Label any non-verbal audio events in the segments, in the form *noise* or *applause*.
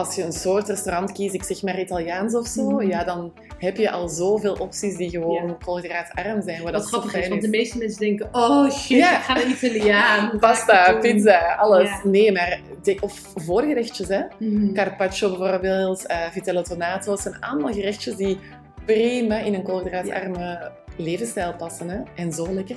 als je een soort restaurant kiest, ik zeg maar Italiaans of zo, Mhm. ja, dan heb je al zoveel opties die gewoon Ja. koolhydraatarm zijn. Wat, grappig is, want de meeste mensen denken, oh shit, Ja. ik ga naar Italiaan. *laughs* Pasta, pizza, alles. Ja. Nee, maar of voorgerechtjes, hè. Mhm. Carpaccio bijvoorbeeld, eh vitello tonato, zijn allemaal gerechtjes die prima in een koolhydraatarme levensstijl passen. Hè? En zo lekker.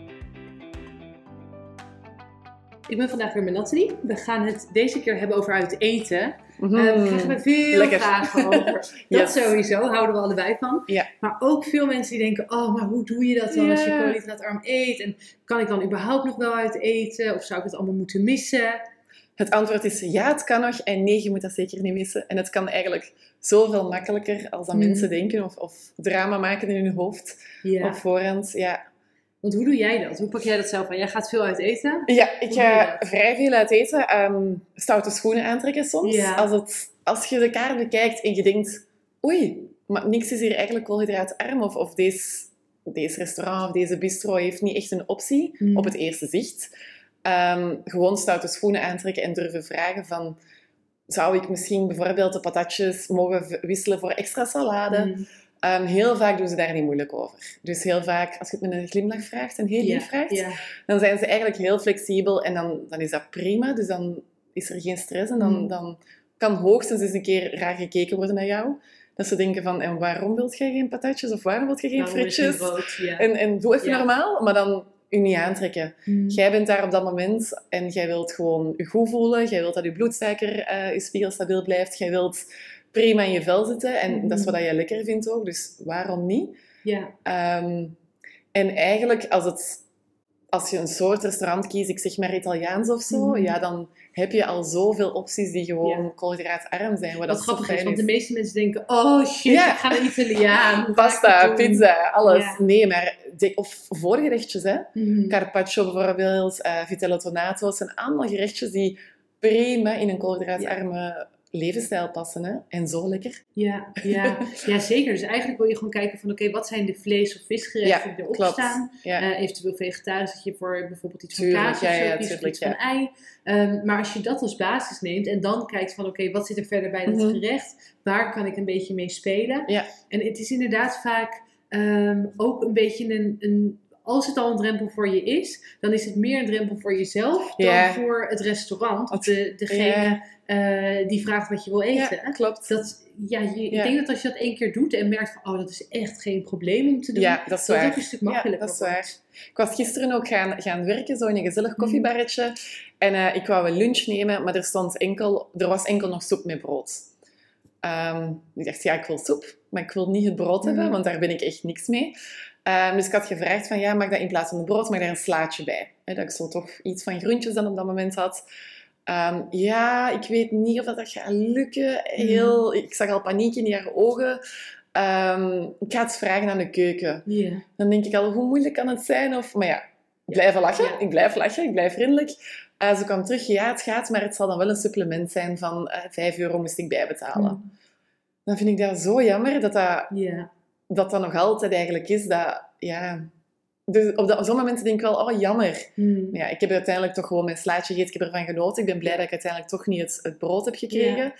Ik ben vandaag weer met Nathalie. We gaan het deze keer hebben over uit eten. Mhm. Eh, we krijgen er veel Lekker. vragen over. *laughs* Dat Yes. sowieso, houden we allebei van. Ja. Maar ook veel mensen die denken, oh, maar hoe doe je dat dan als je koolhydraatarm eet? En kan ik dan überhaupt nog wel uit eten? Of zou ik het allemaal moeten missen? Het antwoord is ja, het kan nog. En nee, je moet dat zeker niet missen. En het kan eigenlijk zoveel makkelijker als dat Mhm. mensen denken of, of drama maken in hun hoofd Ja. op voorhand. Ja. Want hoe doe jij dat? Hoe pak jij dat zelf aan? Jij gaat veel uit eten? Ja, ik Hoe ga vrij veel uit eten. Ehm, stoute schoenen aantrekken soms. Ja. Als, het, als je de kaart bekijkt en je denkt, oei, maar niks is hier eigenlijk koolhydraatarm. Of, of deze, deze restaurant of deze bistro heeft niet echt een optie Mm. op het eerste zicht. Ehm, gewoon stoute schoenen aantrekken en durven vragen van... Zou ik misschien bijvoorbeeld de patatjes mogen wisselen voor extra salade? Mm. Ehm, heel vaak doen ze daar niet moeilijk over. Dus heel vaak, als je het met een glimlach vraagt en heel lief vraagt, Ja. dan zijn ze eigenlijk heel flexibel en dan, dan is dat prima. Dus dan is er geen stress en dan, Mm. dan kan hoogstens eens een keer raar gekeken worden naar jou. Dat ze denken van, en waarom wilt jij geen patatjes of waarom wilt je geen frietjes? Ja. En, en doe even normaal, maar dan je niet aantrekken. Mm. Jij bent daar op dat moment en jij wilt gewoon je goed voelen. Jij wilt dat je bloedsuiker, eh je spiegel stabiel blijft. Jij wilt prima in je vel zitten en Mhm. dat is wat jij lekker vindt ook. Dus waarom niet? Ja. Ehm, en eigenlijk, als, het, als je een soort restaurant kiest, ik zeg maar Italiaans of zo, Mhm. ja, dan heb je al zoveel opties die gewoon Ja. koolhydraatarm zijn. Wat, Wat grappig is, want de meeste mensen denken, oh shit, Ja. ik ga naar Italiaan. *laughs* Pasta, pizza, alles. Ja. Nee, maar... de- of voorgerechtjes, hè. Mhm. Carpaccio bijvoorbeeld, eh vitello tonato. Zijn allemaal gerechtjes die prima in een koolhydraatarme levensstijl passen. Hè? En zo lekker. Ja, ja, *laughs* ja, zeker. Dus eigenlijk wil je gewoon kijken van, oké, wat zijn de vlees- of visgerechten Ja, die erop klopt. staan? Ja. Eh, eventueel vegetarisch, dat je voor bijvoorbeeld iets Tuurlijk, van kaas of ja, tuurlijk, iets van ei. Ehm, maar als je dat als basis neemt en dan kijkt van, oké, wat zit er verder bij dat Mhm. gerecht? Waar kan ik een beetje mee spelen? Ja. En het is inderdaad vaak ehm, ook een beetje een, een... Als het al een drempel voor je is, dan is het meer een drempel voor jezelf dan voor het restaurant. Of de, degene eh, die vraagt wat je wil eten. ja, klopt. Dat, ja, je, ik denk dat als je dat één keer doet en merkt van, oh, dat is echt geen probleem om te doen, Ja, dat is dat ook een stuk Ja, makkelijker dat is waar. Ik was gisteren ook gaan, gaan werken, zo in een gezellig Mhm. koffiebarretje. En eh, ik wou een lunch nemen, maar er, stond enkel, er was enkel nog soep met brood. Ehm, ik dacht, ja, ik wil soep, maar ik wil niet het brood hebben, Mhm. want daar ben ik echt niks mee. Ehm, dus ik had gevraagd van, ja, mag dat in plaats van het brood, mag daar een slaatje bij? Dat ik zo toch iets van groentjes dan op dat moment had. Ehm, ja, ik weet niet of dat, gaat lukken. Heel, Ik zag al paniek in haar ogen. Ehm, ik ga het vragen aan de keuken. Dan denk ik al, hoe moeilijk kan het zijn? Of, maar ja, blijven lachen. Ja. Ik blijf lachen, ik blijf vriendelijk. Eh, ze kwam terug, ja, het gaat, maar het zal dan wel een supplement zijn van eh 5 euro moest ik bijbetalen. Dan vind ik dat zo jammer dat dat, Ja. Dat, dat nog altijd eigenlijk is. Dat, ja... dus op, dat, op zo'n momenten denk ik wel, oh, jammer. Hmm. Ja, ik heb uiteindelijk toch gewoon mijn slaatje gegeten, ik heb ervan genoten. Ik ben blij dat ik uiteindelijk toch niet het, het brood heb gekregen. Ja.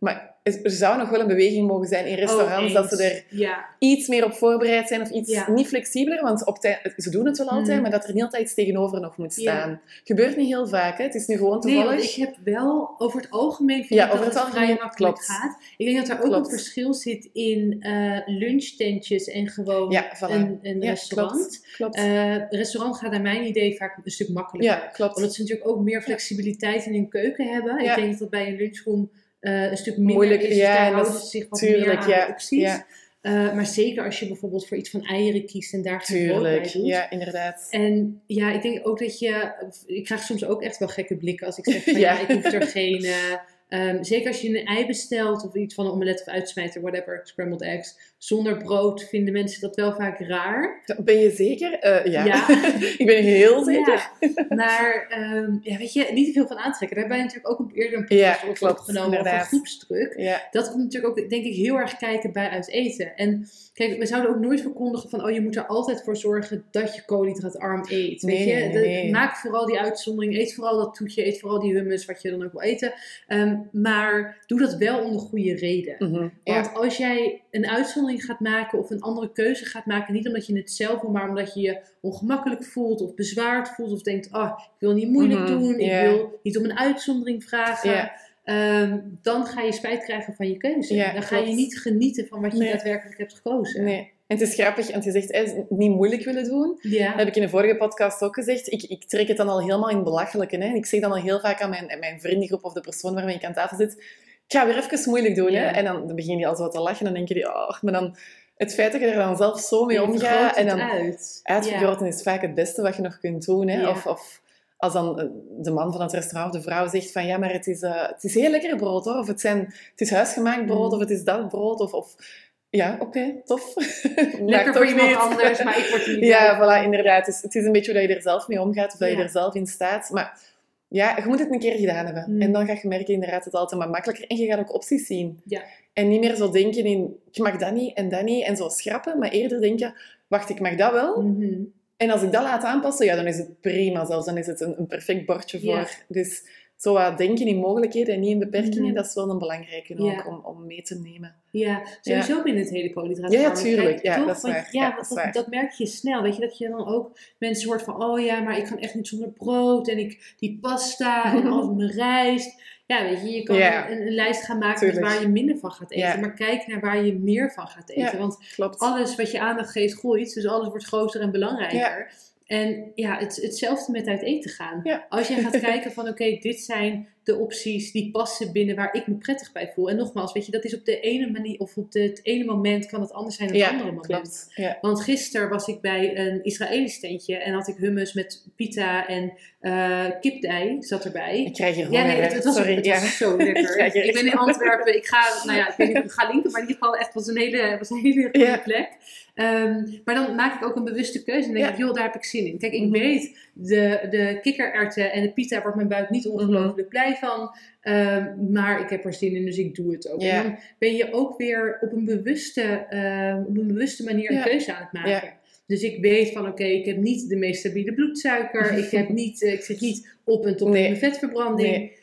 Maar er zou nog wel een beweging mogen zijn in restaurants, Oh, dat ze er Ja. iets meer op voorbereid zijn of iets Ja. niet flexibeler, want op tij- ze doen het wel altijd, Mhm. maar dat er niet altijd iets tegenover nog moet Ja. staan. Gebeurt niet heel vaak, hè? het is nu gewoon Nee, toevallig. want ik heb wel, over het algemeen vind dat het het vrij makkelijk gaat. Ik denk dat er ook Klopt. een verschil zit in eh lunchtentjes en gewoon voilà. een, restaurant. Klopt. Eh, restaurant gaat naar mijn idee vaak een stuk makkelijker. ja, klopt. Omdat ze natuurlijk ook meer flexibiliteit in hun keuken hebben. Ik denk dat bij een lunchroom eh, een stuk minder Moeilijk, is. Ja, houden ze zich wat tuurlijk, meer aan ja, ja. Eh, maar zeker als je bijvoorbeeld voor iets van eieren kiest en daar geen brood bij doet. ja, inderdaad. En ja, ik denk ook dat je... Ik krijg soms ook echt wel gekke blikken als ik zeg *laughs* van Ja. ja, ik hoef er geen... eh, Ehm, zeker als je een ei bestelt of iets van een omelet of uitsmijter, whatever, scrambled eggs, zonder brood vinden mensen dat wel vaak raar. Ben je zeker? Eh, ja. Ja. *laughs* ik ben heel zeker. Ja, maar ehm, ja, weet je, niet te veel van aantrekken. Daar hebben wij natuurlijk ook een, eerder een podcast Ja, over klopt, opgenomen over groepsdruk. Ja. Dat komt natuurlijk ook, denk ik, heel erg kijken bij uit eten. En kijk, we zouden ook nooit verkondigen van, oh, je moet er altijd voor zorgen dat je koolhydraatarm eet. Nee, weet je, nee, De- nee. maak vooral die uitzondering, eet vooral dat toetje, eet vooral die hummus, wat je dan ook wil eten. Ehm, maar doe dat wel om de goede reden. Mhm. Want als jij een uitzondering gaat maken of een andere keuze gaat maken, niet omdat je het zelf wil, maar omdat je je ongemakkelijk voelt of bezwaard voelt of denkt, ah, ik wil niet moeilijk Mhm, doen, ik wil niet om een uitzondering vragen, ehm, dan ga je spijt krijgen van je keuze. Ja, dan ga je niet genieten van wat je Nee. daadwerkelijk hebt gekozen. Nee. En het is grappig, want je zegt eh, niet moeilijk willen doen. Ja. Dat heb ik in de vorige podcast ook gezegd. Ik, ik trek het dan al helemaal in het belachelijke. Hè? En ik zeg dan al heel vaak aan mijn, mijn vriendengroep of de persoon waarmee ik aan tafel zit. Ik ga weer even moeilijk doen. Ja. Hè? En dan, begin je al zo te lachen. En dan denk je, oh, maar dan... Het feit dat je er dan zelf zo mee omgaat... En dan uit. uitvergroten is vaak het beste wat je nog kunt doen. Hè? Of, of als dan eh, de man van het restaurant of de vrouw zegt van... Ja, maar het is, eh, het is heel lekker brood, hoor. Of het, zijn, het is huisgemaakt brood, Mm. of het is dat brood. Of... of ja, oké, tof. *laughs* Lekker voor iemand niet. anders, maar ik word er niet *laughs* Ja, voilà, inderdaad. Dus het is een beetje hoe dat je er zelf mee omgaat, of dat je er zelf in staat. Maar ja, je moet het een keer gedaan hebben. Mm. En dan ga je merken inderdaad dat het altijd maar makkelijker. En je gaat ook opties zien. Ja. En niet meer zo denken in, ik mag dat niet en dat niet, en zo schrappen. Maar eerder denken, wacht, ik mag dat wel. Mhm. En als ik dat laat aanpassen, ja, dan is het prima zelfs. Dan is het een, een perfect bordje voor. Ja. Dus zo wat denken in mogelijkheden en niet in beperkingen, Mhm. dat is wel een belangrijke Ja. ook om, om mee te nemen. Ja, sowieso binnen het hele koolhydraat. Ja, ja, tuurlijk. Ja, toch? dat Want, waar. Ja, Ja, dat merk je snel. Weet je, dat je dan ook mensen hoort van, oh ja, maar ik kan echt niet zonder brood. En ik, die pasta en *laughs* al mijn rijst. Ja, weet je, je kan Ja. een, een lijst gaan maken Tuurlijk. met waar je minder van gaat eten. Ja. Maar kijk naar waar je meer van gaat eten. Ja. Want Klopt. alles wat je aandacht geeft, groeit. Dus alles wordt groter en belangrijker. En ja, het, hetzelfde met uit eten gaan. Ja. Als je gaat *laughs* kijken van, oké, dit zijn de opties die passen binnen waar ik me prettig bij voel. En nogmaals, weet je, dat is op de ene manier, of op de- het ene moment kan het anders zijn dan het andere Ja, moment. Ja. Want gisteren was ik bij een Israëlisch tentje en had ik hummus met pita en eh kipdij zat erbij. Ik krijg hier Ja, honger. nee, het, het was, Sorry. het ja. was zo *laughs* lekker. Ik ben in Antwerpen. Ik ga, nou ja, ik weet niet of ik ga linken, maar in ieder geval echt was een hele, was een hele goede Ja. plek. Ehm, maar dan maak ik ook een bewuste keuze en denk Ja. ik, joh, daar heb ik zin in. Kijk, ik Mhm. weet, de, de kikkererwten en de pita wordt mijn buik niet ongelooflijk blij van. Ehm, maar ik heb er zin in, dus ik doe het ook. En dan ben je ook weer op een bewuste, ehm, op een bewuste manier een keuze aan het maken. Dus ik weet van, oké, ik heb niet de meest stabiele bloedsuiker. *laughs* ik, heb niet, eh, ik zit niet op en top Nee. in vetverbranding. Nee.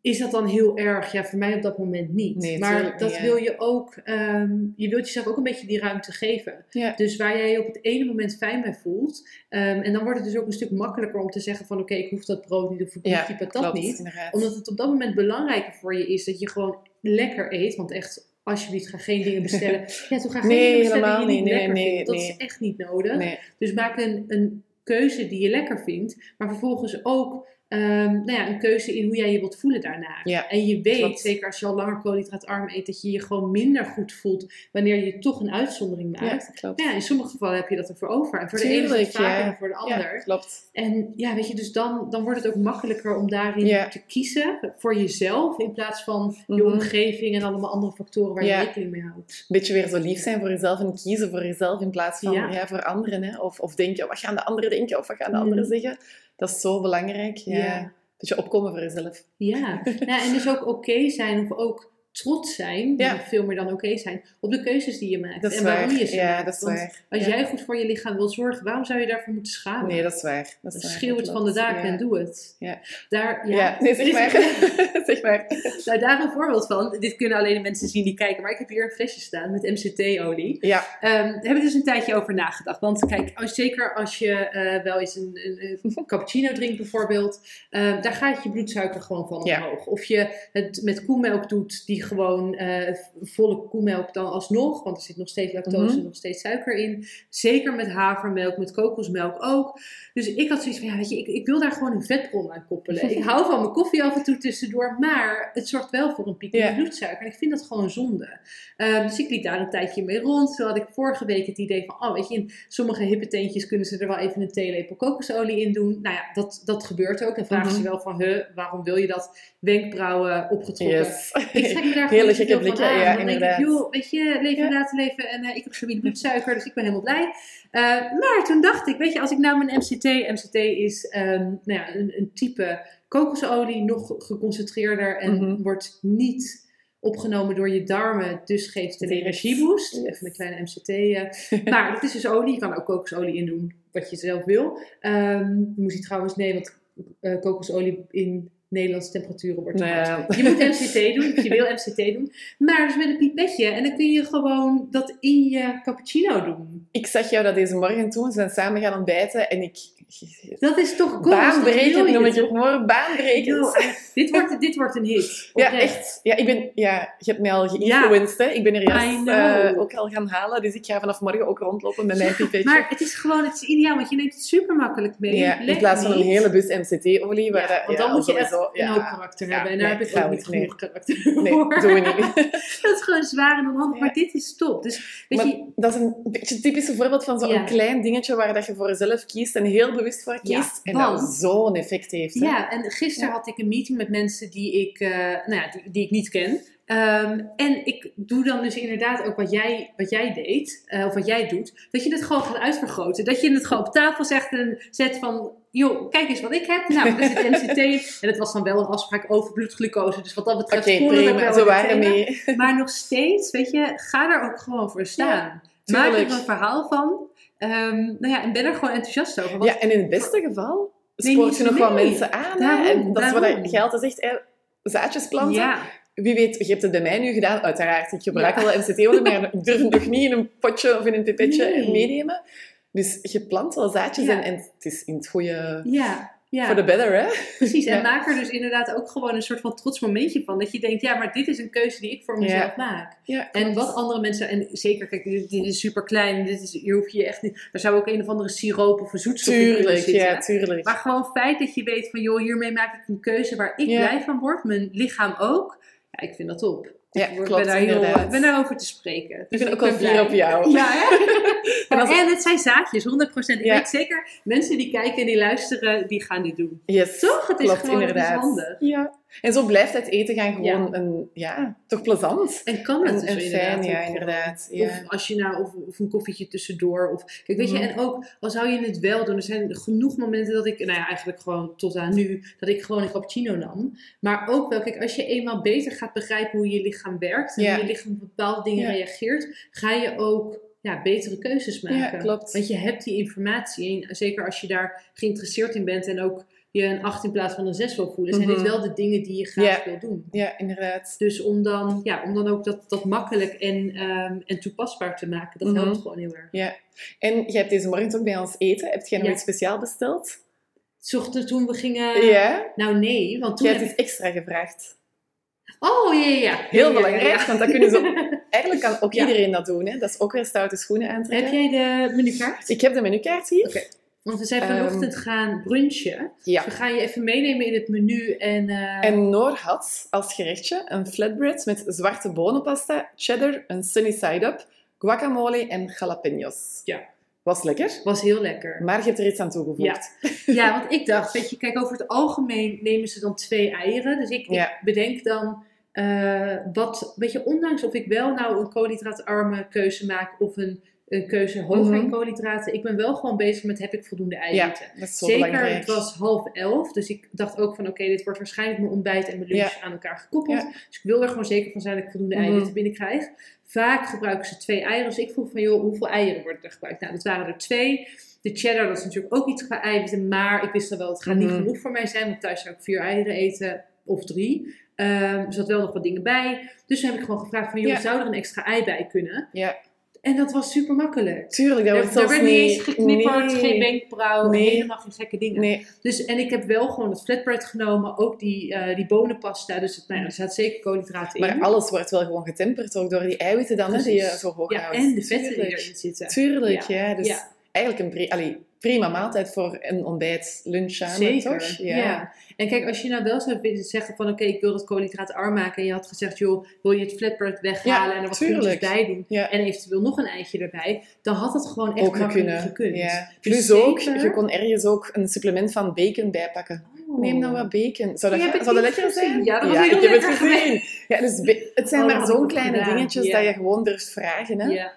Is dat dan heel erg? Ja, voor mij op dat moment niet. Nee, maar dat niet, wil je ook, ehm, je wilt jezelf ook een beetje die ruimte geven. Ja. Dus waar jij je op het ene moment fijn bij voelt. ehm, en dan wordt het dus ook een stuk makkelijker om te zeggen van, oké, ik hoef dat brood niet of ik hoef die patat klopt, niet. inderdaad. Omdat het op dat moment belangrijker voor je is dat je gewoon lekker eet. Want echt, alsjeblieft, ga geen dingen bestellen. *laughs* Ja, toen ga geen Nee, dingen bestellen helemaal die je niet. Nee, lekker nee, vindt. Dat is echt niet nodig. Dus maak een, een keuze die je lekker vindt, maar vervolgens ook ehm, nou ja, een keuze in hoe jij je wilt voelen daarna. Ja, en je weet, klopt. zeker als je al langer koolhydraatarm eet, dat je je gewoon minder goed voelt wanneer je toch een uitzondering maakt. klopt. Ja, in sommige gevallen heb je dat ervoor over. En voor de ene is het vaker dan voor de ander. Ja, klopt. En ja, weet je, dus dan, dan wordt het ook makkelijker om daarin te kiezen voor jezelf, in plaats van je Mhm. omgeving en allemaal andere factoren waar je rekening mee houdt. Een beetje weer zo lief zijn voor jezelf en kiezen voor jezelf in plaats van Ja. voor anderen. Hè? Of, of denken, wat gaan de anderen denken of wat gaan de Mm. anderen zeggen. Dat is zo belangrijk. Ja. Ja. Dat je opkomen voor jezelf. Ja, *laughs* nou, en dus ook oké zijn of ook trots zijn, Ja. veel meer dan oké zijn, op de keuzes die je maakt. Dat en waarom waar. je ze Ja, maakt. Want als Ja. jij goed voor je lichaam wil zorgen, waarom zou je daarvoor moeten schamen? Nee, dat is waar. Dat is waar. Schreeuw het van de daken en doe het. Ja. Daar, Ja, nee, zeg maar. *laughs* *laughs* zeg maar. Nou, daar een voorbeeld van. Dit kunnen alleen de mensen zien die kijken, maar ik heb hier een flesje staan met MCT-olie. Ja, Ehm, daar heb ik dus een tijdje over nagedacht. Want kijk, als, zeker als je eh, wel eens een, een, een *laughs* cappuccino drinkt bijvoorbeeld, ehm, daar gaat je bloedsuiker gewoon van omhoog. Of je het met koemelk doet, die gewoon eh, volle koemelk dan alsnog. Want er zit nog steeds lactose en Mhm. nog steeds suiker in. Zeker met havermelk, met kokosmelk ook. Dus ik had zoiets van, ja, weet je, ik, ik wil daar gewoon een vetbron aan koppelen. *laughs* ik hou van mijn koffie af en toe tussendoor. Maar het zorgt wel voor een piek in Ja. bloedsuiker. En ik vind dat gewoon zonde. Ehm, dus ik liep daar een tijdje mee rond. Zo had ik vorige week het idee van, oh, weet je, in sommige hippe teentjes kunnen ze er wel even een theelepel kokosolie in doen. Nou ja, dat, dat gebeurt ook. En vragen Mhm. ze wel van, huh, waarom wil je dat? Wenkbrauwen opgetrokken. Yes. Ik trek *laughs* daar Hele gekke aan. ja, Dan denk ik, inderdaad. joh, weet je, leven Ja. laten leven. En eh, ik heb stabiele bloedsuiker, dus ik ben helemaal blij. Eh, maar toen dacht ik, weet je, als ik nou mijn MCT... MCT is ehm, nou ja, een, een type kokosolie, nog geconcentreerder. En Mhm. wordt niet opgenomen door je darmen. Dus geeft een Direct. energieboost. Even een kleine MCT. eh. *laughs* maar dat is dus olie. Je kan ook kokosolie in doen, wat je zelf wil. Ehm moest je trouwens, nee, want eh, kokosolie in Nederlandse temperaturen wordt Nou. Je moet MCT doen, je wil MCT doen. Maar dus met een pipetje. En dan kun je gewoon dat in je cappuccino doen. Ik zag jou dat deze morgen toen. We zijn samen gaan ontbijten en ik... Dat is toch wil Baanbrekend noem ik het maar. Baanbrekend. Dit, wordt, dit wordt een hit. Ja, echt. Ja, ik ben, ja, je hebt mij al geïnfluenced. Ik ben er juist eh, ook al gaan halen. Dus ik ga vanaf morgen ook rondlopen met mijn pipetje. Maar het is gewoon, het is ideaal, want je neemt het super makkelijk mee. ja, in plaats van een hele bus MCT-olie. Ja, want dan moet je echt ja. hoop karakter Ja, hebben. En daar nee, heb ik ook niet genoeg karakter Nee, voor. doen we niet. *laughs* dat is gewoon zwaar en onhandig, Ja. maar dit is top. Dus weet Maar je, dat is een beetje een typisch voorbeeld van zo'n klein dingetje waar dat je voor jezelf kiest en heel bewust voor kiest. en want- dat zo'n effect heeft. hè. Ja, en gisteren had ik een meeting met mensen die ik, eh, nou ja, die, die ik niet ken. Ehm, en ik doe dan dus inderdaad ook wat jij, wat jij deed, eh, of wat jij doet. Dat je het gewoon gaat uitvergroten. Dat je het gewoon op tafel zegt en zet van, joh, kijk eens wat ik heb. Nou, dat is het MCT. *laughs* en het was dan wel een afspraak over bloedglucose. Dus wat dat betreft het ook prima. wel weer waren mee. *laughs* Maar nog steeds, weet je, ga er ook gewoon voor staan. Maak er een verhaal van. Ehm, nou ja, en ben er gewoon enthousiast over. Want Ja, en in het beste geval spoort je nog wel mensen aan. Daarom, en dat is daarom. wat je altijd zegt, hè. zaadjes planten. ja, Wie weet, je hebt het bij mij nu gedaan, uiteraard. Ik gebruik Ja. wel MCT-olie, maar ik durf het nog niet in een potje of in een pipetje Nee. meenemen. Dus je plant wel zaadjes Ja. en, en het is in het goede... ja, ja. For the better, hè? Precies, en Ja. maak er dus inderdaad ook gewoon een soort van trots momentje van. Dat je denkt, ja, maar dit is een keuze die ik voor mezelf maak. Ja, En wat andere mensen, en zeker, kijk, dit, dit is super klein, dit is, hier hoef je echt niet, er zou ook een of andere siroop of een zoetstof in kunnen Tuurlijk, zitten. ja, tuurlijk. Maar gewoon het feit dat je weet van, joh, hiermee maak ik een keuze waar ik Ja. blij van word, mijn lichaam ook. Ja, ik vind dat top. Ja, ik klopt, ben daar heel, ik ben daarover te spreken. ik Dus ben ook blij. fier op jou. Ja, hè? *laughs* En het zijn zaadjes, 100%. Ik Ja. weet zeker, mensen die kijken en die luisteren, die gaan dit doen. Yes, Toch? Het is gewoon inderdaad. handig. Ja. En zo blijft het eten gaan gewoon een, ja, toch plezant. En kan het En, dus fijn, ja, inderdaad. Ja. Of als je nou, of, of een koffietje tussendoor. Of, kijk, weet je, Mhm. en ook al zou je het wel doen. Er zijn genoeg momenten dat ik, nou ja, eigenlijk gewoon tot aan nu, dat ik gewoon een cappuccino nam. Maar ook wel, kijk, als je eenmaal beter gaat begrijpen hoe je lichaam werkt. En Ja. hoe je lichaam op bepaalde dingen reageert, ga je ook ja, betere keuzes maken. Ja, klopt. Want je hebt die informatie. En zeker als je daar geïnteresseerd in bent en ook je een 8 in plaats van een 6 wil voelen, zijn Mhm. dit wel de dingen die je graag wil doen. ja, inderdaad. Dus om dan, ja, om dan ook dat, dat makkelijk en, ehm, en toepasbaar te maken, dat Mhm. helpt gewoon heel erg. En jij hebt deze morgen ook bij ons eten. Heb jij nog Ja. iets speciaal besteld? Zochten toen we gingen. ja. Nou nee, want toen. Jij hebt heb iets extra gevraagd. Oh ja, ja, ja. Heel Ja, ja, belangrijk, ja. want dat kunnen ze *laughs* Eigenlijk kan ook Ja. iedereen dat doen. Hè? Dat is ook weer stoute schoenen aantrekken. Heb jij de menukaart? Ik heb de menukaart hier. Oké. Want we zijn Ehm, vanochtend gaan brunchen. Ja. We gaan je even meenemen in het menu en. eh, En Noor had als gerechtje een flatbread met zwarte bonenpasta, cheddar, een sunny side up, guacamole en jalapenos. Ja. Was lekker, was heel lekker. maar je hebt er iets aan toegevoegd. Ja, want ik dacht, weet je, kijk, over het algemeen nemen ze dan twee eieren. Dus ik, bedenk dan eh, wat, weet je, ondanks of ik wel nou een koolhydraatarme keuze maak of een keuze hoger in Mhm. koolhydraten, ik ben wel gewoon bezig met heb ik voldoende eiwitten. Zeker, belangrijk. het was half elf, dus ik dacht ook van oké, dit wordt waarschijnlijk mijn ontbijt en mijn lunch aan elkaar gekoppeld. Ja. Dus ik wil er gewoon zeker van zijn dat ik voldoende Mhm. eiwitten binnenkrijg. Vaak gebruiken ze twee eieren, dus ik vroeg van joh, hoeveel eieren worden er gebruikt? Nou, dat waren er twee. De cheddar, dat is natuurlijk ook iets qua eiwitten, maar ik wist dan wel, het gaat niet Mhm. genoeg voor mij zijn, want thuis zou ik vier eieren eten of drie. Ehm, er zat wel nog wat dingen bij. Dus toen heb ik gewoon gevraagd van, joh, zou er een extra ei bij kunnen? Ja. En dat was super makkelijk. Tuurlijk, dat wordt er werd niet eens geknipperd, nee. geen wenkbrauw, Nee. helemaal geen gekke dingen. Nee, Dus, en ik heb wel gewoon het flatbread genomen, ook die, eh, die bonenpasta. Dus het, nou, er zaat zeker koolhydraten in. maar alles wordt wel gewoon getemperd ook door die eiwitten dan, hè, die je zo hoog ja, houdt. en de vetten die erin zitten. Tuurlijk, ja. Dus Ja. Eigenlijk een allee, prima maaltijd voor een ontbijt, lunch samen, Zeker, toch? ja. En kijk, als je nou wel zou willen zeggen van oké, ik wil dat koolhydraatarm maken. En je had gezegd, joh, wil je het flatbread weghalen Ja, en er wat groentjes bij doen. Ja. En eventueel nog een eitje erbij. Dan had het gewoon echt ook makkelijk gekund. Ja. Dus Plus ook, je kon ergens ook een supplement van bacon bijpakken. Oh. Neem dan wat bacon. Zou dat, zou dat lekker gezien. zijn? Ja, dat was heel ik heb het gezien. Ja, dus het zijn Oh, maar zo'n kleine gedaan, dingetjes dat je gewoon durft vragen. Hè? Ja.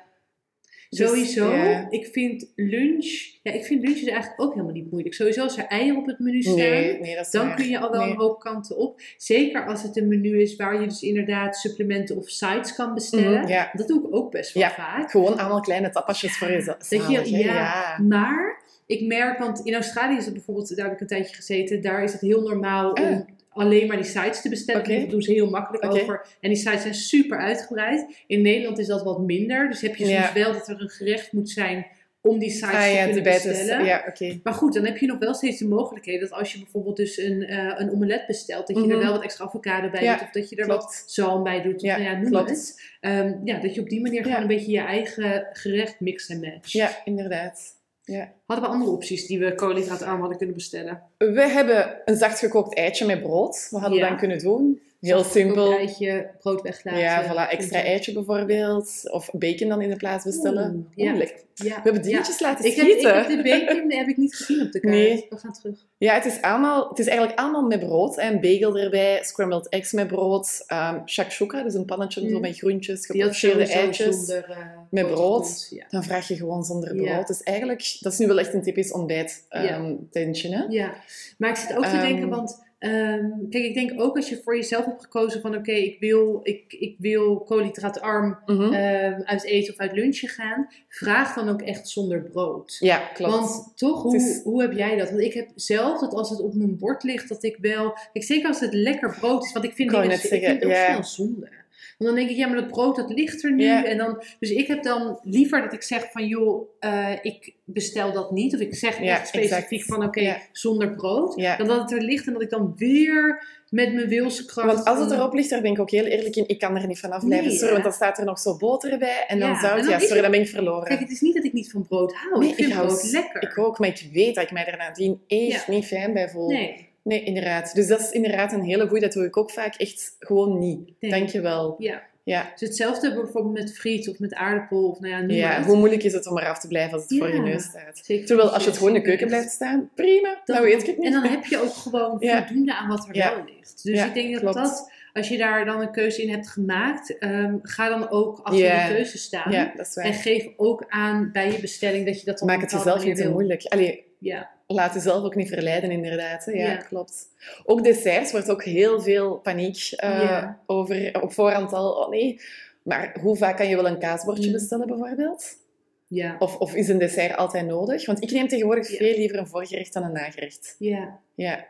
Dus, Sowieso, ja. ik vind lunch, ja, ik vind lunch is eigenlijk ook helemaal niet moeilijk. Sowieso als er eieren op het menu staan, Nee, dan waar. kun je al wel Nee. een hoop kanten op. Zeker als het een menu is waar je dus inderdaad supplementen of sites kan bestellen. Mhm, ja. Dat doe ik ook best wel Ja. vaak. Gewoon allemaal kleine tapasjes voor jezelf. Hè? ja, maar ik merk, want in Australië is het bijvoorbeeld, daar heb ik een tijdje gezeten, daar is het heel normaal Ah. om alleen maar die sites te bestellen. Oké. Dat doen ze heel makkelijk over. En die sites zijn super uitgebreid. In Nederland is dat wat minder. Dus heb je soms wel dat er een gerecht moet zijn om die sites Ah te ja, kunnen bestellen. Ja, oké. Maar goed, dan heb je nog wel steeds de mogelijkheid dat als je bijvoorbeeld dus een, eh, een omelet bestelt, dat je Mhm. er wel wat extra avocado bij Ja, doet. Of dat je er klopt. wat zalm bij doet. Of Ja, nou ja, noem klopt. het. Ehm, ja, dat je op die manier gewoon een beetje je eigen gerecht mix en match. Ja, inderdaad. Ja. Hadden we andere opties die we koolhydraatarm hadden kunnen bestellen? We hebben een zacht gekookt eitje met brood. Wat hadden we Ja. dan kunnen doen? Heel simpel. eitje, brood weglaten. Ja, voilà. Extra eitje bijvoorbeeld. Of bacon dan in de plaats bestellen. Oeh, Oeh, ja. We hebben dingetjes laten Ik heb, ik heb de bacon heb ik niet gezien op de kaart. Nee. We gaan terug. Ja, het is, allemaal, het is eigenlijk allemaal met brood. Een bagel erbij, scrambled eggs met brood, um, shakshuka, dus een pannetje Mm. zo met groentjes, gepocheerde eitjes. zonder, eh, met brood. Dan vraag je gewoon zonder brood. Dus eigenlijk, dat is nu wel echt een typisch ontbijt Ja. um, tentje, hè? Ja, maar ik zit ook te Ehm, denken, want ehm, kijk, ik denk ook als je voor jezelf hebt gekozen van oké, ik, wil, ik, ik wil koolhydraatarm Mhm. ehm, uit eten of uit lunchen gaan, vraag dan ook echt zonder brood. Ja, klopt. Want toch, hoe, is- hoe heb jij dat? Want ik heb zelf dat als het op mijn bord ligt, dat ik wel. Kijk, zeker als het lekker brood is. Want ik vind, Ik ik het ook ja. snel zonde. Want dan denk ik, ja, maar dat brood dat ligt er nu. Ja. En dan, dus ik heb dan liever dat ik zeg van, joh, eh, ik bestel dat niet. Of ik zeg Ja, echt specifiek exact. van, oké, Ja. zonder brood. Dan dat het er ligt en dat ik dan weer met mijn wilskracht... Want als het erop ligt, daar ben ik ook heel eerlijk in, ik kan er niet vanaf blijven. Nee, sorry, want dan staat er nog zo boter bij en dan en dan ja, sorry, het- dan ben ik verloren. Kijk, het is niet dat ik niet van brood hou. Nee, ik vind hou brood lekker. Ik ook, maar ik weet dat ik mij er nadien echt niet fijn bij voel. Nee, Nee, inderdaad. Dus dat is inderdaad een hele goeie. Dat doe ik ook vaak echt gewoon niet. Nee. Dankjewel. ja. Ja. Dus hetzelfde bijvoorbeeld met friet of met aardappel of nou ja, noem ja, hoe moeilijk is het om eraf te blijven als het voor je neus staat? Zeker Terwijl als je het gewoon in de keuken blijft staan, prima, dan, Dan- weet ik het niet. En dan heb je ook gewoon Ja. voldoende aan wat er wel ligt. Dus ik denk dat klopt. dat, als je daar dan een keuze in hebt gemaakt, ehm, ga dan ook achter de keuze staan. En geef ook aan bij je bestelling dat je dat dan Maak op het jezelf niet te moeilijk. Allee, Ja, laat jezelf ook niet verleiden, inderdaad. Ja, Ja. klopt. Ook desserts wordt ook heel veel paniek eh, Ja. over op voorhand al. Oh nee. Maar hoe vaak kan je wel een kaasbordje Mm. bestellen, bijvoorbeeld? ja, Of, of is een dessert altijd nodig? Want ik neem tegenwoordig Ja. veel liever een voorgerecht dan een nagerecht. ja. Ja.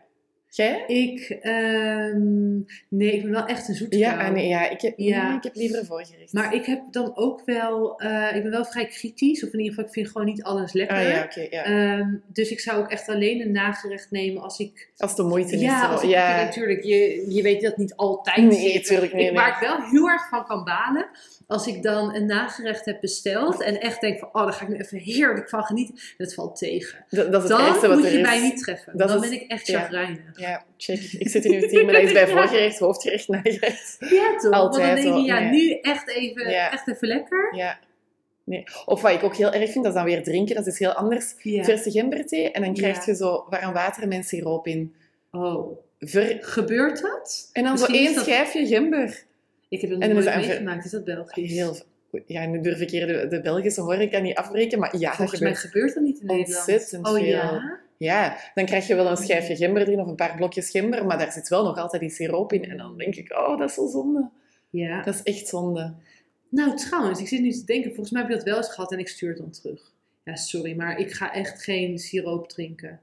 Jij? Ik, ehm, nee, ik ben wel echt een zoete Ja, vrouw. nee, ja, ik heb, Ja. ik heb liever een voorgerecht. Maar ik heb dan ook wel, eh, ik ben wel vrij kritisch. Of in ieder geval, ik vind gewoon niet alles lekker. Ah ja, ja. Ehm, dus ik zou ook echt alleen een nagerecht nemen als ik Als de moeite is. Ja, zo. als ik, ja. natuurlijk. Je, je weet dat niet altijd. Nee, zit. tuurlijk niet. Waar ik wel heel erg van kan balen, als ik dan een nagerecht heb besteld en echt denk van, oh, daar ga ik nu even heerlijk van genieten. En het valt tegen. Dat, dat is het Dan wat moet er je is. mij niet treffen. Dat dan is- ben ik echt ja. chagrijnig. Ja, check. Ik zit in uw team en dat is bij *laughs* voorgerecht, hoofdgerecht, nagerecht. Ja, toch? Altijd Want dan denk je, ja, nee. nu echt even, Ja. echt even lekker. Ja. Nee. Of wat ik ook heel erg vind, dat is dan weer drinken. Dat is heel anders. Ja. Verse gemberthee en dan krijg Ja. je zo warm water met siroop in. Oh, Ver... gebeurt dat? En dan zo Misschien één dat- schijfje gember. Ik heb het nog nooit meegemaakt. Is dat Belgisch? Heel... Ja, nu durf ik hier de, de Belgische horeca niet afbreken, maar ja, dat Volgens mij gebeurt. gebeurt dat niet in Nederland. Ontzettend oh veel. ja? Ja, dan krijg je wel een schijfje gember erin of een paar blokjes gember, maar daar zit wel nog altijd die siroop in. En dan denk ik, oh, dat is zo zonde. Ja. Dat is echt zonde. Nou, trouwens, ik zit nu te denken, volgens mij heb je dat wel eens gehad en ik stuur het dan terug. Ja, sorry, maar ik ga echt geen siroop drinken.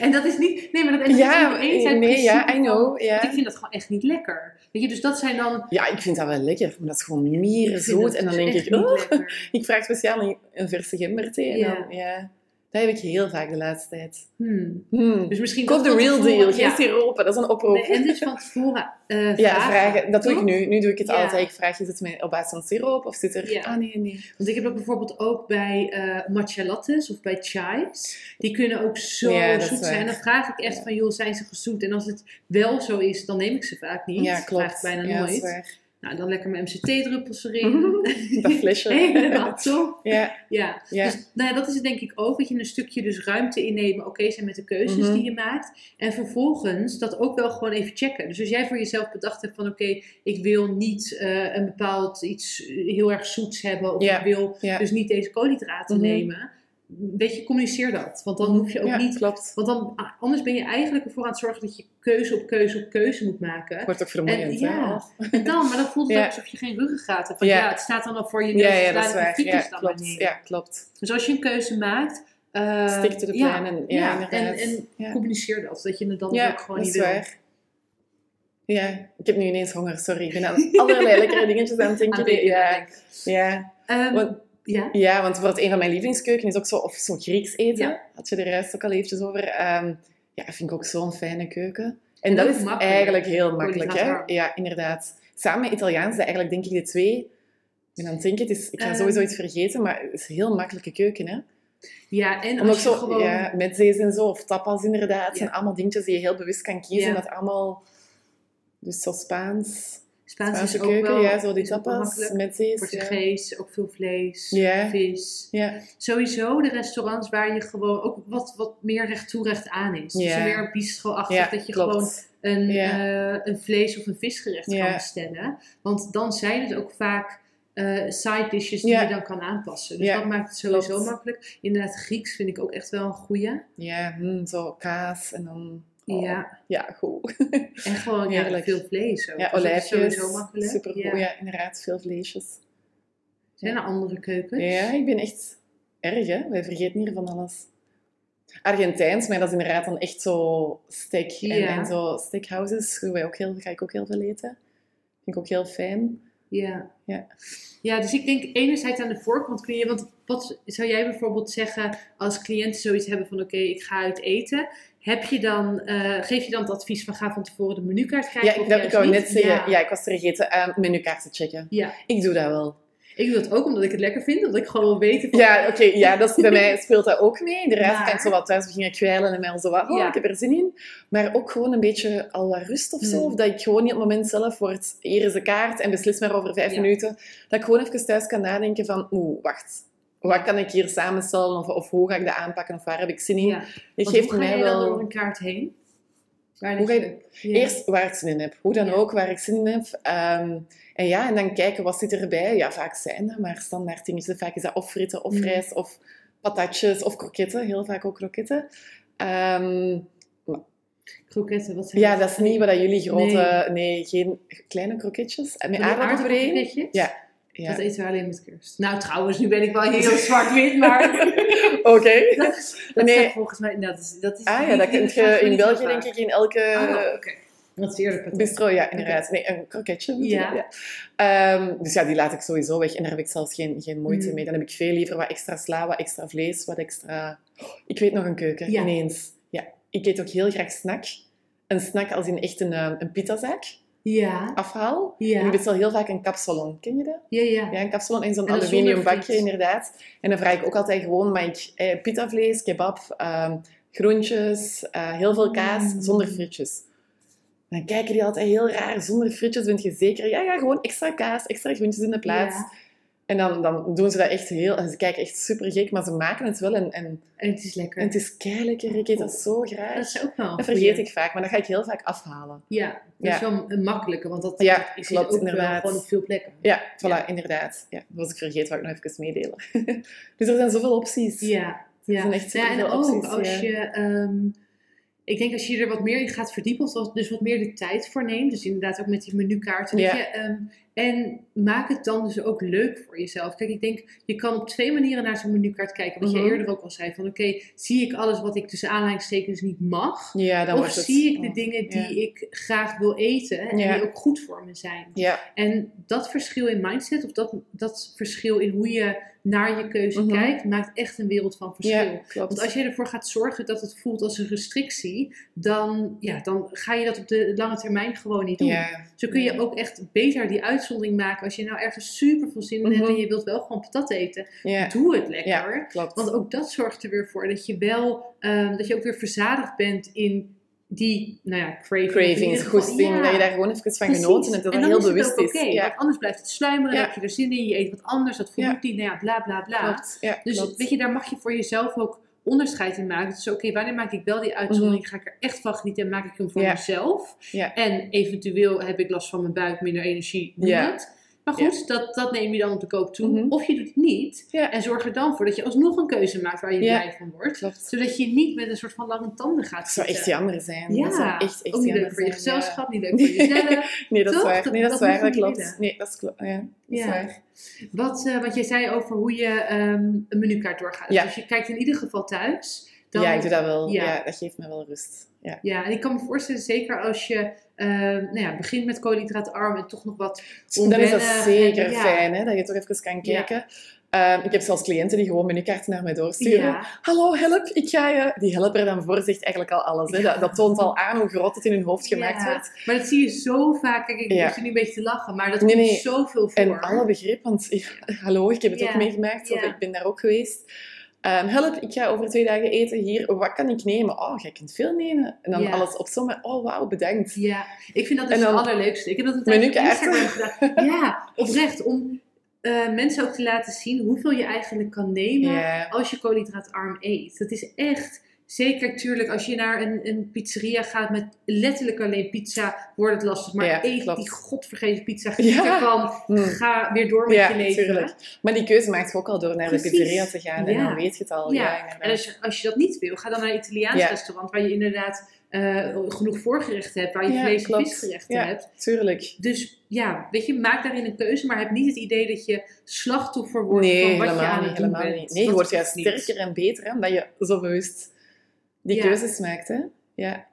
En dat is niet... Nee, maar dat, dat Ja, is niet eens nee, ja, I know, Ik vind dat gewoon echt niet lekker. Weet je, dus dat zijn dan... Ja, ik vind dat wel lekker, maar dat is gewoon meer ik vind zoet. dat En dan denk ik, oh, *laughs* ik vraag speciaal een, een verse gemberthee. En dan, ja, dat heb ik heel vaak de laatste tijd. Hmm. Hmm. Dus misschien Koop de real tevoren- deal, geen ja. siropen, dat is een oproep. Nee, en dus van tevoren eh ja, vragen. vragen. Dat doe ik nu. Nu doe ik het Ja. altijd. Ik vraag, is het op basis van siroop of zit er... Ja. Ah, nee, nee. Want ik heb dat bijvoorbeeld ook bij eh matcha lattes of bij chais. Die kunnen ook zo zoet zijn. Dan vraag ik echt van, joh, zijn ze gezoet? En als het wel zo is, dan neem ik ze vaak niet. Ja, klopt. Vraag ik bijna nooit. Nou, dan lekker mijn MCT-druppels erin. *laughs* Dat flesje. *laughs* Helemaal. *laughs* Ja, Ja, ja. dus nou ja, dat is het denk ik ook. Dat je een stukje dus ruimte innemen, oké zijn met de keuzes Mhm. die je maakt. En vervolgens dat ook wel gewoon even checken. Dus als jij voor jezelf bedacht hebt van oké, ik wil niet eh, een bepaald iets heel erg zoets hebben. Of Ja, ik wil dus niet deze koolhydraten Mhm. nemen. Weet je, communiceer dat. Want dan hoef je ook ja, niet... klopt. Want dan, ah, anders ben je eigenlijk ervoor aan het zorgen dat je keuze op keuze op keuze moet maken. Wordt ook vermoeiend, En, ja, en dan, maar dan voelt het Ja. ook alsof je geen ruggengraat hebt. Van, Ja. ja. het staat dan al voor je neus. Ja, ja, dat is waar. Ja, dan klopt. Ja, klopt. Dus als je een keuze maakt... eh, Stick to the plan en- ja, en, en communiceer dat. Dat je het dan ook gewoon niet wil. waar. Ja, ik heb nu ineens honger, sorry. Ik ben aan allerlei lekkere dingetjes aan het denken. *laughs* Aan ja, ja. Ehm, Want- ja? ja, want bijvoorbeeld een van mijn lievelingskeuken is ook zo, of zo Grieks eten. Ja. Had je er juist ook al eventjes over. Ehm, ja, vind ik ook zo'n fijne keuken. En En dat is makkelijk. eigenlijk heel makkelijk, hè? Ja, inderdaad. Samen met Italiaans zijn eigenlijk denk ik de twee. Ik ben aan het denken, het is, ik ga Ehm. sowieso iets vergeten, maar het is een heel makkelijke keuken, hè? Ja, en ook als je zo, gewoon... ja, met zees en zo, of tapas inderdaad. Ja. zijn allemaal dingetjes die je heel bewust kan kiezen. Ja. Dat allemaal... Dus zo Spaans, Spaans Spaanse is ook keuken, wel, ja, zo die tapas met zees. Ja. Portugees, ook veel vlees, vis. Ja. Sowieso de restaurants waar je gewoon ook wat, wat meer recht toe recht aan is. Dus Ja. meer bistro-achtig, ja, dat je klopt. gewoon een, eh, een vlees- of een visgerecht kan bestellen. Want dan zijn het ook vaak eh, side dishes die je dan kan aanpassen. Dus dat maakt het sowieso klopt. makkelijk. Inderdaad, Grieks vind ik ook echt wel een goeie. Ja, hm, zo kaas en dan... oh, Ja. Ja, goed. En gewoon ja, *laughs* veel vlees ook. Ja, Dus olijfjes, makkelijk. supergoed. Ja. Ja. inderdaad, veel vleesjes. Zijn er andere keukens? Ja, ik ben echt erg, hè. Wij vergeten hier van alles. Argentijns, maar dat is inderdaad dan echt zo steak en, en zo steakhouses. Wij ook heel, ga ik ook heel veel eten. Vind ik ook heel fijn. Ja. Ja. ja, dus ik denk enerzijds aan de voorkant kun je, want wat zou jij bijvoorbeeld zeggen als cliënten zoiets hebben van oké, ik ga uit eten. Heb je dan, eh, geef je dan het advies van ga van tevoren de menukaart kijken? Ja, ik, of dat, ik net zeggen, ja. Ja. ik was er vergeten uh, menukaarten checken. Ja. Ik doe dat wel. Ik doe dat ook omdat ik het lekker vind, omdat ik gewoon wil weten van, Ja, oké, ja, dat is, bij *laughs* mij speelt dat ook mee. De rest kan ik zo wat thuis beginnen kwijlen en mij al zo wat, oh, Ja. ik heb er zin in. Maar ook gewoon een beetje al wat rust of zo. Mm. Of dat ik gewoon niet op het moment zelf wordt, hier is de kaart en beslis maar over vijf Ja. minuten. Dat ik gewoon even thuis kan nadenken van, oeh, wacht. Wat kan ik hier samenstellen? Of, of hoe ga ik dat aanpakken? Of waar heb ik zin in? Je Want geeft mij dan door wel... een kaart heen? Waar Hoe Ja. Eerst waar ik zin in heb. Hoe dan Ja. ook, waar ik zin in heb. Ehm, en ja, en dan kijken, wat zit erbij? Ja, vaak zijn dat maar standaard dingetjes. Vaak is dat of fritten, of Mm. rijst, of patatjes, of kroketten. Heel vaak ook kroketten. Ehm, Kroketten, wat zijn ja, dat is niet wat jullie grote... Nee, Nee. geen kleine kroketjes. En met aardappelpuree. Ja. Ja. Dat eten we alleen met kerst. Nou, trouwens, nu ben ik wel heel *laughs* zwart-wit, maar... *laughs* Oké. *laughs* dat is, dat Nee. volgens mij... Dat is, dat is Ah ja, dat die kun gaan je in België denk ik in elke... Oh, oké. Dat is eerlijk. patat. Bistro, ja, inderdaad. Nee, een kroketje. Ja. ja. Ehm, dus ja, die laat ik sowieso weg. En daar heb ik zelfs geen, geen moeite Mm. mee. Dan heb ik veel liever wat extra sla, wat extra vlees, wat extra... Oh, ik weet nog een keuken, Ja. ineens. Ja, ik eet ook heel graag snack. Een snack als in echt een, eh, een pittazak, Ja. afhaal. En Ja. ik bestel heel vaak een kapsalon. Ken je dat? Ja, ja. Ja, een kapsalon in zo'n En aluminium bakje, inderdaad. En dan vraag ik ook altijd gewoon, mag ik eh, pittavlees, kebab, ehm, groentjes, eh, heel veel kaas, Mm. zonder frietjes. En dan kijken die altijd heel raar, zonder frietjes bent je zeker? Ja, ja, gewoon extra kaas, extra groentjes in de plaats. Ja. En dan, dan doen ze dat echt heel... En ze kijken echt super gek, maar ze maken het wel. En, en, En het is lekker. en het is keilekker. Ik eet dat zo graag. Dat is ook wel Dat vergeet ik vaak, maar dat ga ik heel vaak afhalen. Ja, dat Ja. is wel een makkelijke, want dat, Ja, dat is klopt, ook inderdaad. gewoon op veel plekken. Ja, voilà, Ja. inderdaad. Ja, dat was ik vergeten, wat ik nog even meedelen. *laughs* dus er zijn zoveel opties. Ja, ja. zijn echt ja en ook opties, als je... ehm, ik denk als je er wat meer in gaat verdiepen, of dus wat meer de tijd voor neemt, dus inderdaad ook met die menukaarten, Ja. dat je ehm, En maak het dan dus ook leuk voor jezelf. Kijk, ik denk, je kan op twee manieren naar zo'n menukaart kijken. Wat Mhm. je eerder ook al zei, van oké, zie ik alles wat ik tussen aanhalingstekens niet mag? Ja, dan of wordt het... zie ik de dingen die ik graag wil eten en die ook goed voor me zijn? Ja, En dat verschil in mindset, of dat, dat verschil in hoe je naar je keuze Mhm. kijkt, maakt echt een wereld van verschil. Want als je ervoor gaat zorgen dat het voelt als een restrictie, dan, ja, dan ga je dat op de lange termijn gewoon niet doen. ja. Zo kun je ook echt beter die uitzondering maken. Als je nou ergens super veel zin in hebt Mhm. en je wilt wel gewoon patat eten, doe het lekker. ja, klopt. Want ook dat zorgt er weer voor dat je wel, ehm, dat je ook weer verzadigd bent in die, nou ja, craving. Geval- goesting, ja. dat je daar gewoon even van Precies. genoten hebt, dat en dat heel is bewust is. Ja, want anders blijft het sluimeren, Ja. heb je er zin in, je eet wat anders, dat voelt niet, nou ja, bla bla bla. klopt. Dus klopt. weet je, daar mag je voor jezelf ook onderscheid in maken. Dus oké, wanneer maak ik wel die uitzondering? Ga ik er echt van genieten en maak ik hem voor Mhm. Mezelf? En eventueel heb ik last van mijn buik, minder energie, doe het. Maar goed, dat, dat neem je dan op de koop toe. Mhm. Of je doet het niet. Ja. En zorg er dan voor dat je alsnog een keuze maakt waar je Ja. blij van wordt. Klopt. Zodat je niet met een soort van lange tanden gaat Dat zou echt zitten. jammer zijn. Ja, dat zou echt, echt ook niet leuk voor je zijn, gezelschap, niet leuk voor jezelf. *laughs* Nee, dat is waar. Dat- Nee, dat is waar. Dat klopt. Nee, dat is klopt. Ja, dat is Ja. waar. Wat, eh, wat jij zei over hoe je ehm, een menukaart doorgaat. Ja. Dus je kijkt in ieder geval thuis. Dan, Ja, ik doe dat wel. Ja. Ja. dat geeft me wel rust. Ja. Ja, en ik kan me voorstellen, zeker als je ehm, nou ja, begint met koolhydraatarm en toch nog wat Dan is dat zeker en- ja. fijn, hè, dat je toch even kan kijken. Ehm, ik heb zelfs cliënten die gewoon menukaarten naar mij doorsturen. Ja, Hallo, help, ik ga je... Die helper dan voor zegt eigenlijk al alles. Hè. Ja. Dat, dat toont al aan hoe groot het in hun hoofd gemaakt Ja. wordt. maar dat zie je zo vaak. Kijk, ik Ja. nu een beetje te lachen, maar dat Nee, komt nee. zoveel voor. En alle begrip, want *laughs* hallo, ik heb het ook meegemaakt. Of ik ben daar ook geweest. Ehm, help, ik ga over twee dagen eten hier. Wat kan ik nemen? Oh, jij kunt veel nemen. En dan Ja. alles op Oh, wauw, bedankt. Ja, ik vind dat dus het allerleukste. Ik heb dat tijdje op. Instagram gedaan. *laughs* Ja, oprecht. Om eh, mensen ook te laten zien hoeveel je eigenlijk kan nemen als je koolhydraatarm eet. Dat is echt, zeker tuurlijk, als je naar een, een pizzeria gaat met letterlijk alleen pizza, wordt het lastig. Maar Ja, eet klopt. die godvergeten pizza, geniet Ja. ervan, Hm. ga weer door met Ja, je leven. tuurlijk. Maar die keuze maakt je ook al door naar Precies. de pizzeria te gaan. En dan weet je het al. Ja. En als je, als je dat niet wil, ga dan naar een Italiaans restaurant waar je inderdaad eh, genoeg voorgerechten hebt, waar je Ja, vlees en visgerechten Ja. hebt. Tuurlijk. Dus ja, weet je, maak daarin een keuze, maar heb niet het idee dat je slachtoffer wordt Nee, van wat je helemaal aan niet. doen Helemaal bent. niet. Nee, je wordt juist sterker en beter hè, omdat je zo bewust die Ja. keuzes maakt. Hè? Ja.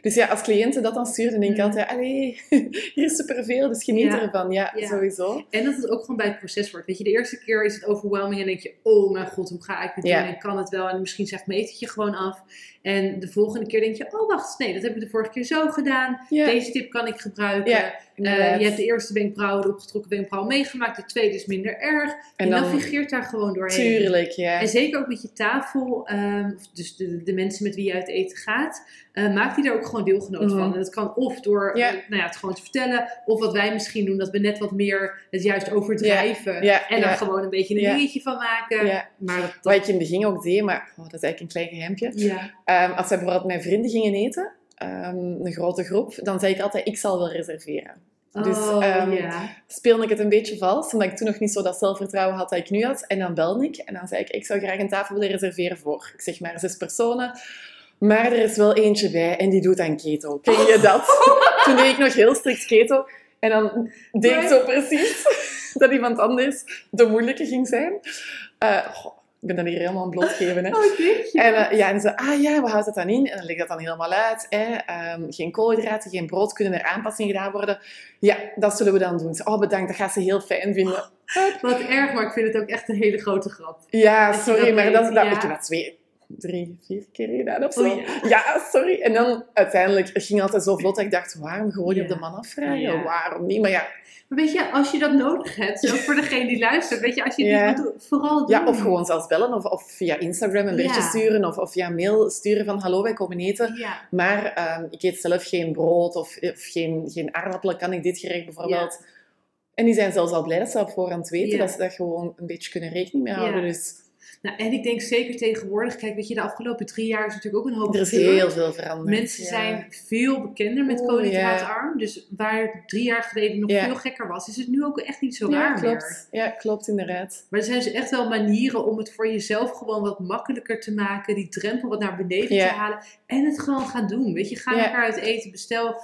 Dus ja, als cliënten dat dan sturen, dan denk ik Mm. altijd, allee, *laughs* hier is superveel, dus geniet Ja. ervan. Ja, Ja. sowieso. En dat het ook gewoon bij het proces wordt. Weet je, de eerste keer is het overwhelming en denk je, oh mijn god, hoe ga ik dit doen? En kan het wel? En misschien zegt mijn etentje gewoon af. En de volgende keer denk je, oh wacht, nee, dat heb ik de vorige keer zo gedaan. Ja, Deze tip kan ik gebruiken. Ja, Eh, je hebt de eerste wenkbrauw, de opgetrokken wenkbrauw meegemaakt. De tweede is minder erg. en dan, navigeert daar gewoon doorheen. tuurlijk, ja. En zeker ook met je tafel, of dus de, de mensen met wie je uit eten gaat, eh, maak die er ook gewoon deelgenoot Mhm. van. En dat kan of door Ja. eh, nou ja, het gewoon te vertellen, of wat wij misschien doen, dat we net wat meer het juist overdrijven. Ja, en er ja. gewoon een beetje een dingetje van maken. Maar dat, Wat ik in het begin ook deed, maar oh, dat is eigenlijk een klein geheimpje. ja. Ehm, als wij bijvoorbeeld met vrienden gingen eten, ehm, een grote groep, dan zei ik altijd, ik zal wel reserveren. Dus, ja. speelde ik het een beetje vals, omdat ik toen nog niet zo dat zelfvertrouwen had dat ik nu had. En dan belde ik en dan zei ik, ik zou graag een tafel willen reserveren voor, ik zeg maar, zes personen. Maar er is wel eentje bij en die doet aan keto. Ken je dat? *laughs* Toen deed ik nog heel strikt keto. En dan deed ik zo precies *laughs* dat iemand anders de moeilijke ging zijn. Goh, ik ben dat hier helemaal aan het blootgeven. Hè. *laughs* Oh, dit En, eh, ja, en ze, ah ja, wat houdt het dan in? En dan leg dat dan helemaal uit. Hè. Ehm, geen koolhydraten, geen brood, kunnen er aanpassingen gedaan worden? Ja, dat zullen we dan doen. Oh, bedankt, dat gaat ze heel fijn vinden. *laughs* Wat erg, maar ik vind het ook echt een hele grote grap. Ja, Dat sorry, dat maar dat, dat, ja. ik heb dat twee, drie, vier keer gedaan of zo. Oh, ja. ja. sorry. En dan uiteindelijk het ging altijd zo vlot dat ik dacht, waarom gewoon Ja. op de man afvragen? Ja. Waarom niet? Maar ja, weet je, als je dat nodig hebt, ook voor degene die luistert, weet je, als je Ja. dit doen, vooral doen. ja, of gewoon zelfs bellen of, of via Instagram een berichtje Ja. sturen of, of via mail sturen van hallo, wij komen eten. Ja. Maar ehm, ik eet zelf geen brood of, of geen, geen aardappelen. Kan ik dit gerecht bijvoorbeeld? En die zijn zelfs al blij dat ze op voorhand weten. Dat ze dat gewoon een beetje kunnen rekening mee houden. Ja. Dus Nou, en ik denk zeker tegenwoordig, kijk, weet je, de afgelopen drie jaar is natuurlijk ook een hoop er is gebeurd. heel veel veranderd. Mensen Ja. zijn veel bekender met koolhydraatarm. Dus waar het drie jaar geleden nog veel gekker was, is het nu ook echt niet zo Ja, raar meer. klopt. Ja, klopt, inderdaad. Maar er zijn dus echt wel manieren om het voor jezelf gewoon wat makkelijker te maken. Die drempel wat naar beneden te halen. En het gewoon gaan doen. Weet je, ga elkaar uit eten. Bestel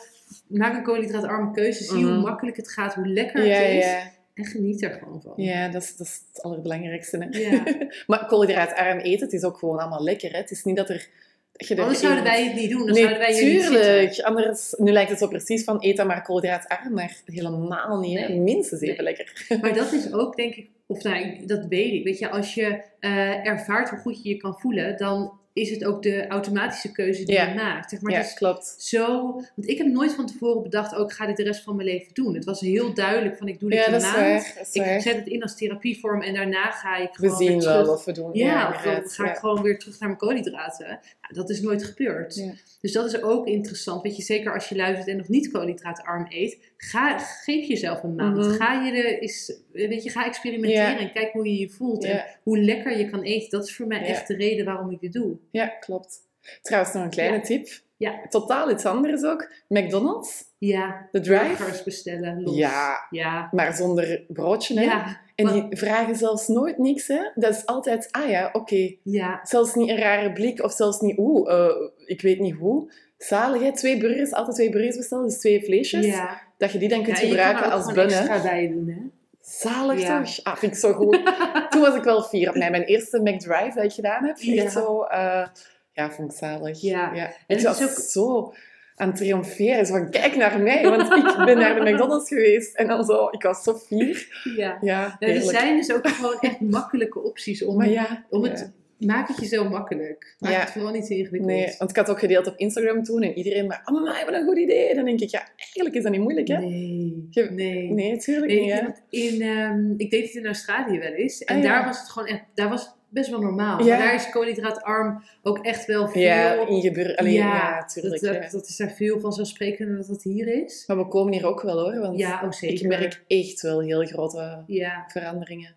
maak een koolhydraatarme keuze. Zie hoe Mhm. makkelijk het gaat, hoe lekker het is. En geniet er gewoon van. ja dat, is, dat is het allerbelangrijkste. Hè? Ja. *laughs* maar koolhydraatarm eten, het is ook gewoon allemaal lekker. Hè? Het is niet dat er... Dat je er Anders zouden wij het niet doen. Dan Nee, zouden wij tuurlijk. Anders, nu lijkt het zo precies van eet dan maar koolhydraatarm, maar helemaal niet. Nee. Minstens even Nee. lekker. *laughs* Maar dat is ook, denk ik, of nou, dat weet ik. Weet je, als je eh, ervaart hoe goed je je kan voelen, dan is het ook de automatische keuze die Ja. je maakt. Zeg maar, ja, is klopt. zo. Want ik heb nooit van tevoren bedacht, ook ik ga dit de rest van mijn leven doen. Het was heel duidelijk van ik doe dit Ja, een dat is maand. Dat is Ik waar. zet het in als therapievorm en daarna ga ik We gewoon weer zien terug. wel of we doen. Ja, of dan inderdaad. ga ik Ja. gewoon weer terug naar mijn koolhydraten. Nou, dat is nooit gebeurd. Ja. Dus dat is ook interessant. Weet je, zeker als je luistert en nog niet koolhydraatarm eet, ga, geef jezelf een maand. Mhm. Ga je er eens, weet je, ga experimenteren Ja. en kijk hoe je je voelt en Ja. hoe lekker je kan eten. Dat is voor mij Ja. echt de reden waarom ik dit doe. Ja, klopt. Trouwens, nog een kleine Ja. tip. Ja. Totaal iets anders ook. McDonald's, Ja, de drive. bestellen. Los. Ja, Ja. maar zonder broodje. Hè? Ja. En maar- die vragen zelfs nooit niks. Hè? Dat is altijd, ah ja, oké. Ja. Zelfs niet een rare blik of zelfs niet, oeh, eh, ik weet niet hoe. Zalig, hè? Twee burgers, altijd twee burgers bestellen, dus twee vleesjes. Ja. Dat je die dan kunt gebruiken als bun. hè. extra bij doen, hè? Zalig Ja. toch? Ah, vind ik zo goed. *laughs* Toen was ik wel fier op mij. Mijn eerste McDrive dat ik gedaan heb. Echt Ja. zo, eh, ja, vond ik zalig. Ja. Ik het was ook- zo aan het triomferen. Zo van, kijk naar mij, want ik ben naar de McDonald's geweest. En dan zo, ik was zo fier. Ja. Ja, Nou, er zijn dus ook gewoon echt makkelijke opties om, ja, om het... Maak het je zo makkelijk. Maak Ja. het vooral niet te ingewikkeld. Nee, want ik had ook gedeeld op Instagram toen en iedereen maar, amai, wat een goed idee. Dan denk ik, ja, eigenlijk is dat niet moeilijk, hè? Nee. Je- nee. Nee, natuurlijk Nee, niet, ik, in, ehm, ik deed het in Australië wel eens. En Ah, ja. daar was het gewoon echt, daar was het best wel normaal. Ja. Maar daar is koolhydraatarm ook echt wel veel. Ja, ingebeur... Allee, ja, Ja, tuurlijk. dat, ja. dat, dat is daar veel vanzelfsprekender dat dat hier is. Maar we komen hier ook wel, hoor. Want Ja, oh zeker. ik merk echt wel heel grote Ja, veranderingen.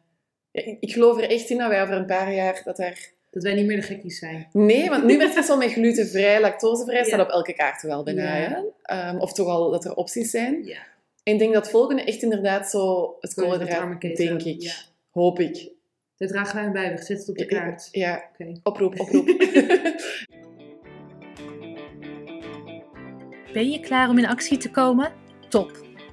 Ja, ik, ik geloof er echt in dat wij over een paar jaar dat er... dat wij niet meer de gekkies zijn. Nee, want nu werd het zo met glutenvrij, lactosevrij, Ja. staat op elke kaart wel bijna. Ehm, of toch al dat er opties zijn. Ja. En ik denk dat het volgende echt inderdaad zo het koolhydraat, denk ik. ja. Hoop ik. Daar dragen wij bij. We zetten het op de kaart. Ja, Oké. oproep, *laughs* oproep. Ben je klaar om in actie te komen? Top!